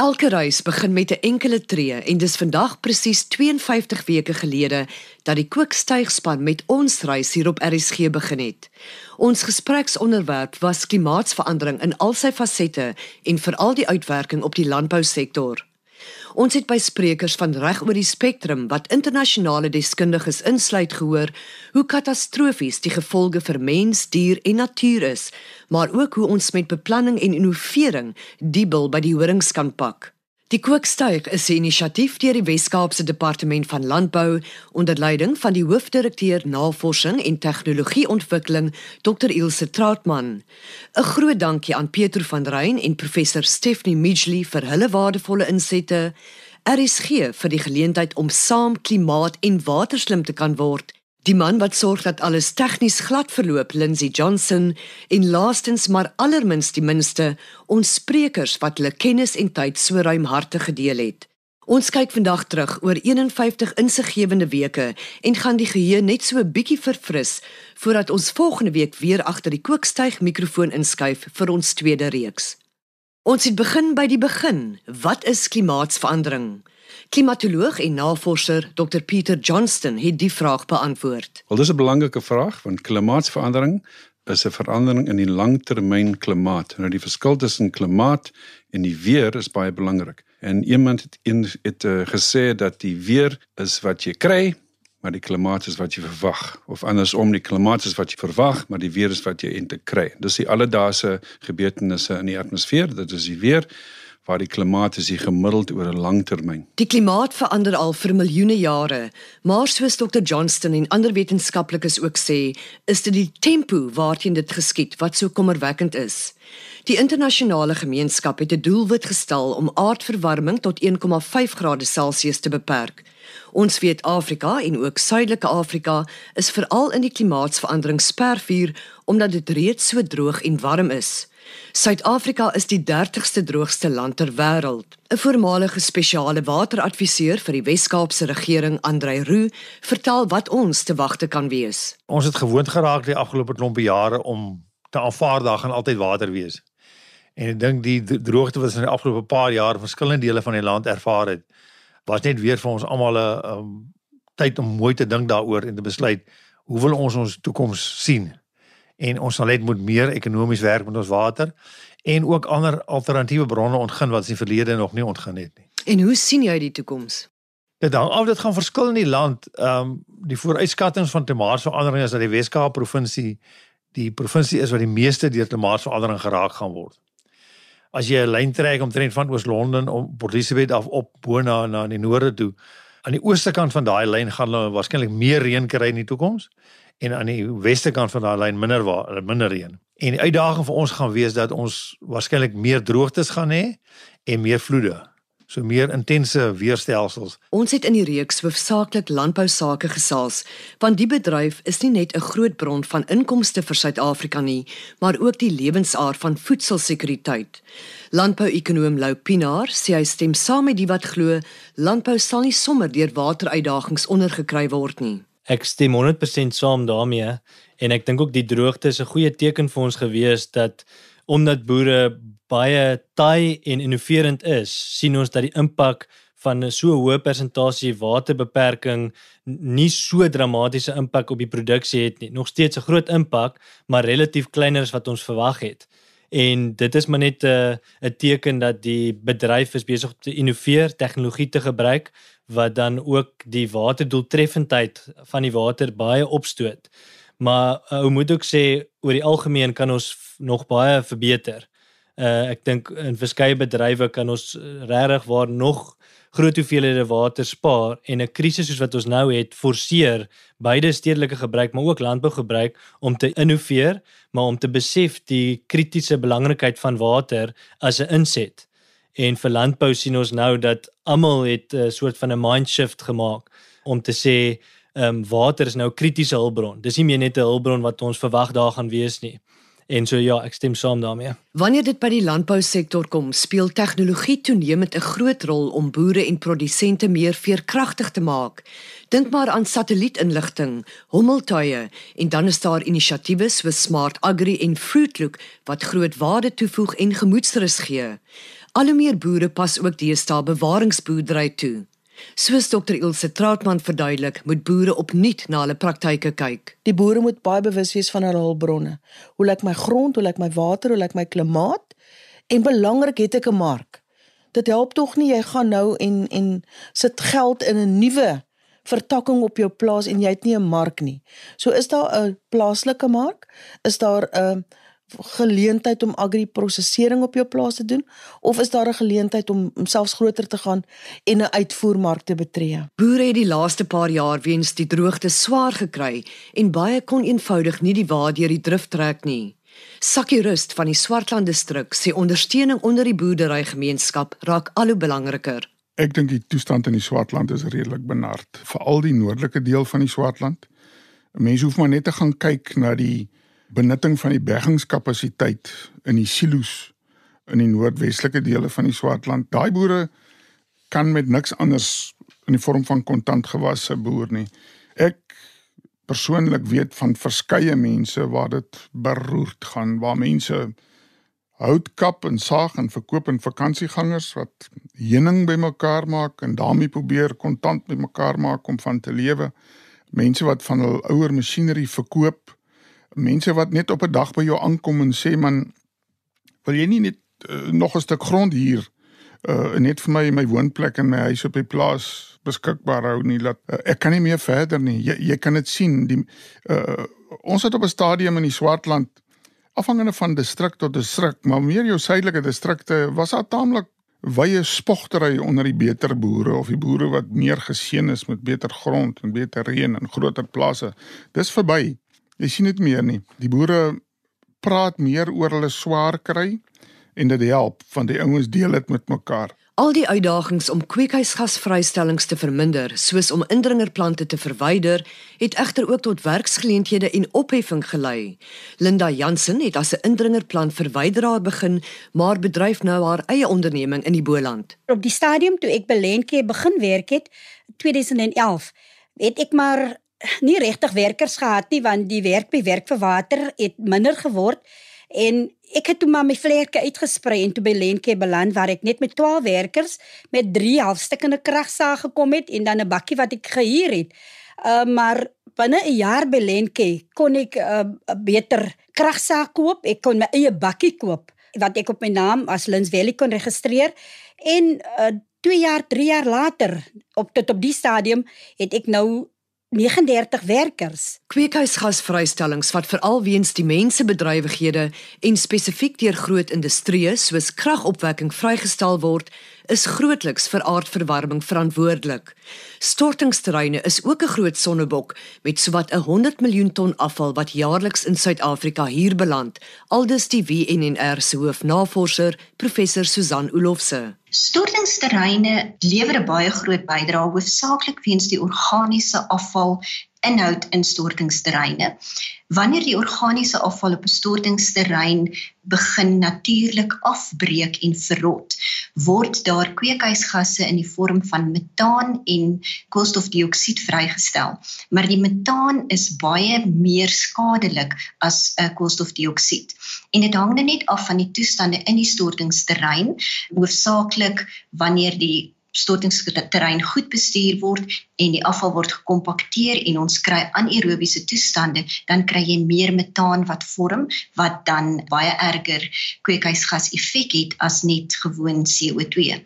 Elke reis begin met 'n enkele tree en dis vandag presies 52 weke gelede dat die kookstuigspan met ons reis hier op RSG begin het. Ons gespreksonderwerp was klimaatsverandering in al sy fasette en veral die uitwerking op die landbousektor. Ons het by sprekers van reg oor die spektrum wat internasionale deskundiges insluit gehoor hoe katastrofies die gevolge vir mens, dier en natuur is, maar ook hoe ons met beplanning en innovering die bil by die horings kan pak. Die kookstuig is 'n inisiatief deur die Wes-Kaapse Departement van Landbou onder leiding van die hoofdirekteur Navorsing en Tegnologieontwikkeling Dr Ilse Trautmann. 'n Groot dankie aan Pieter van Rein en professor Stephanie Midgley vir hulle waardevolle insette. RSG vir die geleentheid om saam klimaat en waterslim te kan word Die man wat sorg dat alles tegnies glad verloop, Lindsey Johnson, en laastens maar allerminst die minste, ons sprekers wat hulle kennis en tyd so ruimhartig gedeel het. Ons kyk vandag terug oor 51 insiggewende weke en gaan die geheue net so 'n bietjie verfris voordat ons volgende week weer agter die kookstuig mikrofoon inskuif vir ons tweede reeks. Ons het begin by die begin. Wat is klimaatsverandering? Klimatoloog en navorser Dr Pieter Johnston het die vraag beantwoord. Wel dis 'n belangrike vraag want klimaatsverandering is 'n verandering in die langtermyn klimaat. Nou die verskil tussen klimaat en die weer is baie belangrik. En iemand het een het uh, gesê dat die weer is wat jy kry, maar die klimaat is wat jy verwag. Of andersom, die klimaat is wat jy verwag, maar die weer is wat jy eintlik kry. Dis die alledaagse gebeurtenisse in die atmosfeer, dit is die weer waar die klimaat is gemiddeld oor 'n lang termyn. Die klimaat verander al vir miljoene jare, maar soos Dr Johnston en ander wetenskaplikes ook sê, is dit die tempo waarteen dit geskied wat so kommerwekkend is. Die internasionale gemeenskap het 'n doelwit gestel om aardverwarming tot 1,5 grade Celsius te beperk. Ons weet Afrika en ook Suidelike Afrika is veral in die klimaatsverandering spervuur omdat dit reeds so droog en warm is. Suid-Afrika is die 30ste droogste land ter wêreld. 'n Voormalige spesiale wateradviseur vir die Wes-Kaapse regering, Andrei Roo, vertel wat ons te wagte kan wees. Ons het gewoond geraak die afgelope klompe jare om te aanvaar daar gaan altyd water wees. En ek dink die droogte wat ons in die afgelope paar jaar in verskillende dele van die land ervaar het, was net weer vir ons almal 'n um, tyd om mooi te dink daaroor en te besluit hoe wil ons ons toekoms sien? En ons sal net moet meer ekonomies werk met ons water en ook ander alternatiewe bronne ontgin wat ons in die verlede nog nie ontgin het nie. En hoe sien jy die toekoms? Dit hang af dit gaan verskil in die land. Ehm um, die vooruitskattinge van klimaatsverandering is dat die Wes-Kaap provinsie die provinsie is wat die meeste deur klimaatsverandering geraak gaan word. As jy 'n lyn trek omtrent van Oos-London om Port Elizabeth af op bo na na die noorde toe, aan die ooste kant van daai lyn gaan hulle waarskynlik meer reën kry in die toekoms en aan die weste kant van daai lyn minder waar, minder reën. En die uitdaging vir ons gaan wees dat ons waarskynlik meer droogtes gaan hê en meer vloede. So meer intense weerstelsels. Ons het in die reeks hoofsaaklik landbou sake gesels, want die bedryf is nie net 'n groot bron van inkomste vir Suid-Afrika nie, maar ook die lewensaar van voedselsekuriteit. Landbouekonoom Lou Pinaar sê hy stem saam met die wat glo landbou sal nie sommer deur wateruitdagings ondergekry word nie. Ek stem 100% saam daarmee en ek dink ook die droogte is 'n goeie teken vir ons gewees dat omdat boere baie taai en innoverend is, sien ons dat die impak van 'n so hoë persentasie waterbeperking nie so dramatiese impak op die produksie het nie. Nog steeds 'n groot impak, maar relatief kleiner as wat ons verwag het. En dit is maar net 'n 'n teken dat die bedryf is besig om te innoveer, tegnologie te gebruik wat dan ook die waterdoeltreffendheid van die water baie opstoot. Maar uh, ou moet ook sê oor die algemeen kan ons nog baie verbeter. Uh ek dink in verskeie bedrywe kan ons uh, regtig waar nog groot hoeveelhede water spaar en 'n krisis soos wat ons nou het forceer beide stedelike gebruik maar ook landbougebruik om te innoveer maar om te besef die kritiese belangrikheid van water as 'n inset. En vir landbou sien ons nou dat almal het 'n soort van 'n mind shift gemaak om te sê ehm um, water is nou kritiese hulpbron. Dis nie meer net 'n hulpbron wat ons verwag daar gaan wees nie. En so ja, ek stem saam daarmee. Wanneer dit by die landbousektor kom, speel tegnologie toenemend 'n groot rol om boere en produsente meer veerkragtig te maak. Dink maar aan satellietinligting, hommeltuie en dan is daar inisiatiewe soos Smart Agri en Fruitlook wat groot waarde toevoeg en gemoedsrus gee. Al hoe meer boere pas ook deesdae bewaringsboerdery toe. Soos Dr Ilse Trautmann verduidelik, moet boere opnuut na hulle praktyke kyk. Die boere moet baie bewus wees van hulle hulpbronne. Hoe lyk my grond, hoe lyk my water, hoe lyk my klimaat? En belangrik het ek 'n mark. Dit help tog nie jy gaan nou en en sit geld in 'n nuwe vertakking op jou plaas en jy het nie 'n mark nie. So is daar 'n plaaslike mark? Is daar 'n geleentheid om agri-prosesering op jou plaas te doen of is daar 'n geleentheid om, om selfs groter te gaan en 'n uitvoermark te betree? Boere het die laaste paar jaar weens die droogte swaar gekry en baie kon eenvoudig nie die waar deur die drif trek nie. Sakkie Rust van die Swartland distrik sê ondersteuning onder die boerderygemeenskap raak al hoe belangriker. Ek dink die toestand in die Swartland is redelik benard, veral die noordelike deel van die Swartland. Mense hoef maar net te gaan kyk na die benutting van die bergingskapasiteit in die silo's in die noordwestelike dele van die Swartland. Daai boere kan met niks anders in die vorm van kontantgewasse boer nie. Ek persoonlik weet van verskeie mense waar dit beroerd gaan, waar mense hout kap en saag en verkoop aan vakansiegangers wat heuning bymekaar maak en daarmee probeer kontant bymekaar maak om van te lewe. Mense wat van hul ouer masjinerie verkoop mense wat net op 'n dag by jou aankom en sê man wil jy nie net uh, nog 'n stuk grond hier uh, net vir my my woonplek en my huis op die plaas beskikbaar hou nie dat uh, ek kan nie meer verder nie. Jy, jy kan dit sien. Die uh, ons het op 'n stadium in die Swartland afhangende van distrik tot distrik maar meer jou suidelike distrikte was daar taamlik wye spogtery onder die beter boere of die boere wat meer geseën is met beter grond en beter reën en groter plase. Dis verby Jy sien dit meer nie. Die boere praat meer oor hulle swaar kry en dit help van die ouens deel dit met mekaar. Al die uitdagings om kweekhuisgasvrystellings te verminder, soos om indringerplante te verwyder, het egter ook tot werksgeleenthede en opheffing gelei. Linda Jansen het as 'n indringerplant verwyderaar begin, maar bedryf nou haar eie onderneming in die Boland. Op die stadium toe ek by Lentjie begin werk het, 2011, het ek maar nie regtig werkers gehad nie want die werk by werk vir water het minder geword en ek het toe maar my vlerke uitgesprei en toe by Lenke beland waar ek net met 12 werkers met 3 halfstukkende kragsaag gekom het en dan 'n bakkie wat ek gehuur het. Uh maar binne 'n jaar by Lenke kon ek 'n uh, beter kragsaag koop. Ek kon my eie bakkie koop wat ek op my naam as Lins Valley kon registreer en uh 2 jaar, 3 jaar later op tot op die stadium het ek nou 39 werkers. Kweekhuisgasvrystellings wat veral weens die mensebedrywighede en spesifiek deur groot industrieë soos kragopwekking vrygestel word, is grootliks vir aardverwarming verantwoordelik. Stortingsterreine is ook 'n groot sonnebok met sowat 'n 100 miljoen ton afval wat jaarliks in Suid-Afrika hier beland, aldus die WNR se hoofnavorser, professor Susan Olofse. Stortingsterreine lewer 'n baie groot bydrae hoofsaaklik weens die organiese afval inhoud in stortingsterreine. Wanneer die organiese afval op 'n stortingsterrein begin natuurlik afbreek en verrot, word daar kweekhuisgasse in die vorm van metaan en koolstofdioksied vrygestel. Maar die metaan is baie meer skadelik as 'n uh, koolstofdioksied. En dit hang net af van die toestande in die stortingsterrein, hoofsaaklik wanneer die stortingsterrein goed bestuur word en die afval word gekompakteer en ons kry anaerobiese toestande, dan kry jy meer metaan wat vorm wat dan baie erger kweekhuisgas effek het as net gewoon CO2.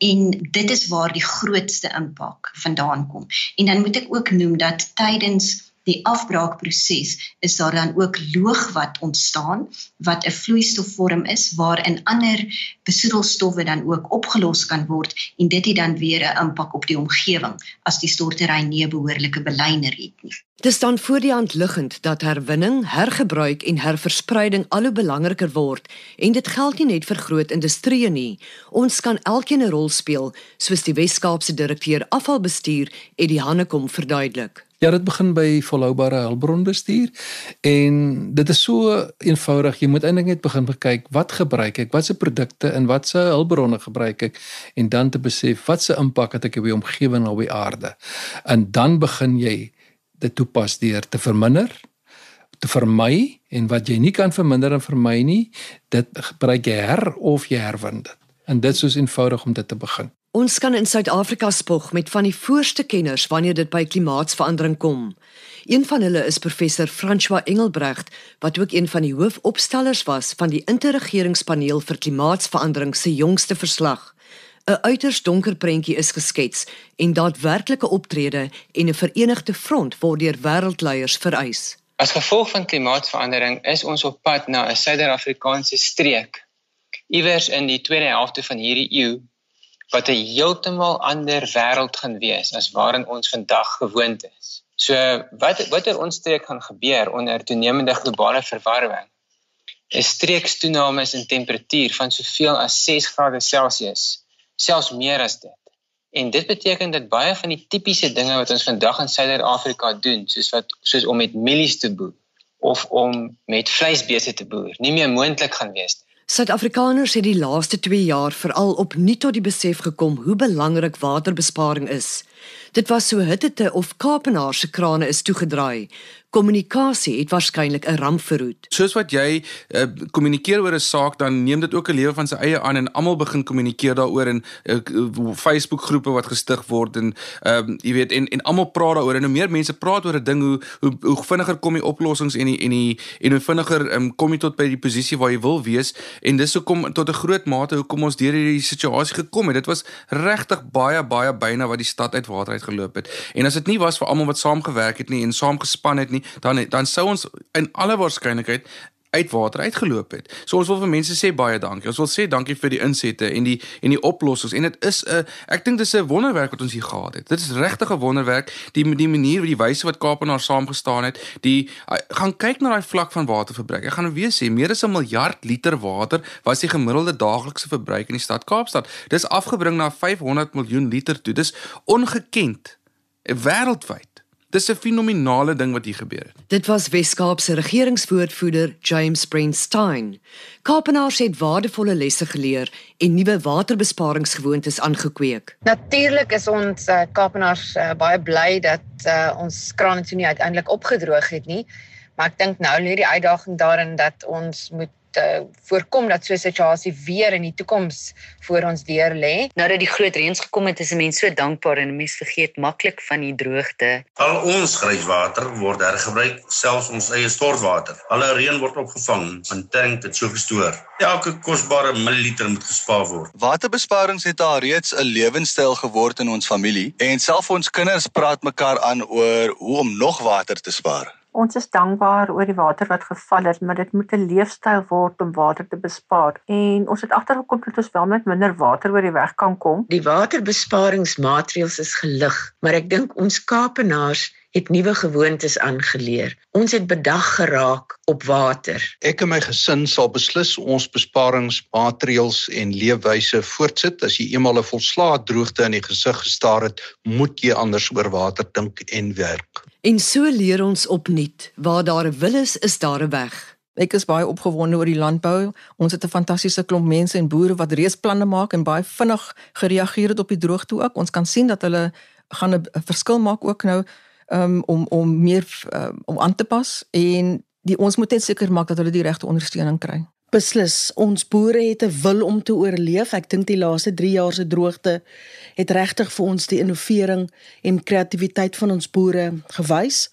En dit is waar die grootste impak vandaan kom. En dan moet ek ook noem dat tydens die afbraakproses is daar dan ook loog wat ontstaan wat 'n vloeistofvorm is waarin ander besoedelstowwe dan ook opgelos kan word en dit het dan weer 'n impak op die omgewing as die stortery nie 'n behoorlike belyner het nie. Dit staan voor die hand liggend dat herwinning, hergebruik en herverspreiding al hoe belangriker word en dit geld nie net vir groot industrieë nie. Ons kan elkeen 'n rol speel, soos die Wes-Kaapse direkteur afvalbestuur Eddie Hannekom verduidelik. Ja, dit begin by volhoubare hulpbronbestuur en dit is so eenvoudig. Jy moet eintlik net begin kyk wat gebruik ek, watse produkte en watse hulpbronne gebruik ek en dan te besef watse impak het ek op die omgewing op die aarde. En dan begin jy dit toepas deur te verminder, te vermy en wat jy nie kan verminder en vermy nie, dit gebruik jy her of jy herwin dit. En dit is soos eenvoudig om dit te begin. Ons kan in Suid-Afrika spog met van die voorste kenners wanneer dit by klimaatsverandering kom. Een van hulle is professor François Engelbrecht wat ook een van die hoofopstellers was van die interregeringspaneel vir klimaatsverandering se jongste verslag. 'n Uiters donker prentjie is geskets en daadwerklike optrede en 'n verenigde front word deur wêreldleiers vereis. As gevolg van klimaatsverandering is ons op pad na 'n Suider-Afrikaanse streek iewers in die tweede helfte van hierdie eeu wat 'n heeltemal ander wêreld gaan wees as waarin ons vandag gewoond is. So wat wat er ons streek gaan gebeur onder toenemende globale verwarming is streekstoenames in temperatuur van soveel as 6 grade Celsius, selfs meer as dit. En dit beteken dat baie van die tipiese dinge wat ons vandag in Suider-Afrika doen, soos wat soos om met mielies te boer of om met vleisbeeste te boer, nie meer moontlik gaan wees nie. Suid-Afrikaners het die laaste 2 jaar veral opnuut tot die besef gekom hoe belangrik waterbesparing is. Dit was so hittete of Kaapenaar se krane is toegedraai. Kommunikasie het waarskynlik 'n ramp verhoed. Soos wat jy uh, kommunikeer oor 'n saak, dan neem dit ook 'n lewe van sy eie aan en almal begin kommunikeer daaroor in uh, Facebook groepe wat gestig word en ehm uh, jy weet en en almal praat daaroor en hoe meer mense praat oor 'n ding hoe hoe hoe vinniger kom die oplossings en die en die en hoe vinniger um, kom jy tot by die posisie waar jy wil wees en dis hoekom tot 'n groot mate hoekom ons deur hierdie situasie gekom het. Dit was regtig baie baie byna wat die stad uit water uitgeloop het. En as dit nie was vir almal wat saamgewerk het nie en saamgespan het nie, dan dan sou ons in alle waarskynlikheid uit water uitgeloop het. So ons wil vir mense sê baie dankie. Ons wil sê dankie vir die insette en die en die oplossings en dit is 'n ek dink dis 'n wonderwerk wat ons hier gehad het. Dit is regtig 'n wonderwerk die die manier hoe die wyse wat Kaapenaar saam gestaan het. Die gaan kyk na daai vlak van waterverbruik. Ek gaan weer sê meer as 'n miljard liter water was die gemiddelde daaglikse verbruik in die stad Kaapstad. Dis afgebring na 500 miljoen liter toe. Dis ongekend wêreldwyd. Dis 'n fenominale ding wat hier gebeur het. Dit was Wes-Kaap se regeringswoordvoerder James Brandstein. Kaapenaars het waardevolle lesse geleer en nuwe waterbesparingsgewoontes aangekweek. Natuurlik is ons uh, Kaapenaars uh, baie bly dat uh, ons krane toe nie uiteindelik opgedroog het nie. Maar ek dink nou lê die uitdaging daarin dat ons moet uh, voorkom dat so 'n situasie weer in die toekoms voor ons deur lê. Nou dat die groot reëns gekom het, is mense so dankbaar en mense vergeet maklik van die droogte. Al ons grijswater word hergebruik, selfs ons eie stortwater. Alle reën word opgevang en tank dit so gestoor. Elke kosbare milliliter moet gespaar word. Waterbesparings het al reeds 'n lewenstyl geword in ons familie en self ons kinders praat mekaar aan oor hoe om nog water te spaar. Ons is dankbaar oor die water wat geval het, maar dit moet 'n leefstyl word om water te bespaar. En ons het agtergekom dat ons wel met minder water oor die weg kan kom. Die waterbesparingsmaatreëls is gelig, maar ek dink ons Kaapenaars het nuwe gewoontes aangeleer. Ons het bedag geraak op water. Ek en my gesin sal beslis ons besparingsmaatreëls en leefwyse voortsit. As jy eenmal 'n volslae droogte in die gesig gestaar het, moet jy anders oor water dink en werk. En so leer ons opnuut, waar daar 'n wil is, is daar 'n weg. Ek is baie opgewonde oor die landbou. Ons het 'n fantastiese klomp mense en boere wat reeds planne maak en baie vinnig gereageer het op die droogte ook. Ons kan sien dat hulle gaan 'n verskil maak ook nou um, om om meer um, om aan te pas en die ons moet net seker maak dat hulle die regte ondersteuning kry. Beslis, ons boere het 'n wil om te oorleef. Ek dink die laaste 3 jaar se droogte het regtig vir ons die innovering en kreatiwiteit van ons boere gewys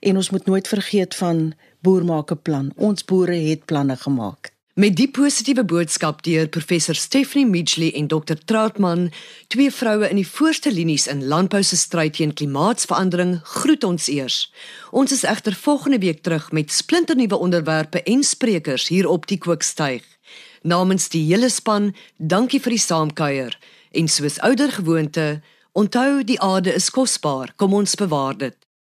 en ons moet nooit vergeet van boer maak 'n plan. Ons boere het planne gemaak. Met die positiewe boodskap deur professor Stephanie Midgley en Dr Troutman, twee vroue in die voorste linies in landbou se stryd teen klimaatsverandering, groet ons eers. Ons is egter volgende week terug met splinternuwe onderwerpe en sprekers hier op die Kookstuig. Namens die hele span, dankie vir die saamkuier en soos ouer gewoonte, onthou die aarde is kosbaar, kom ons bewaar dit.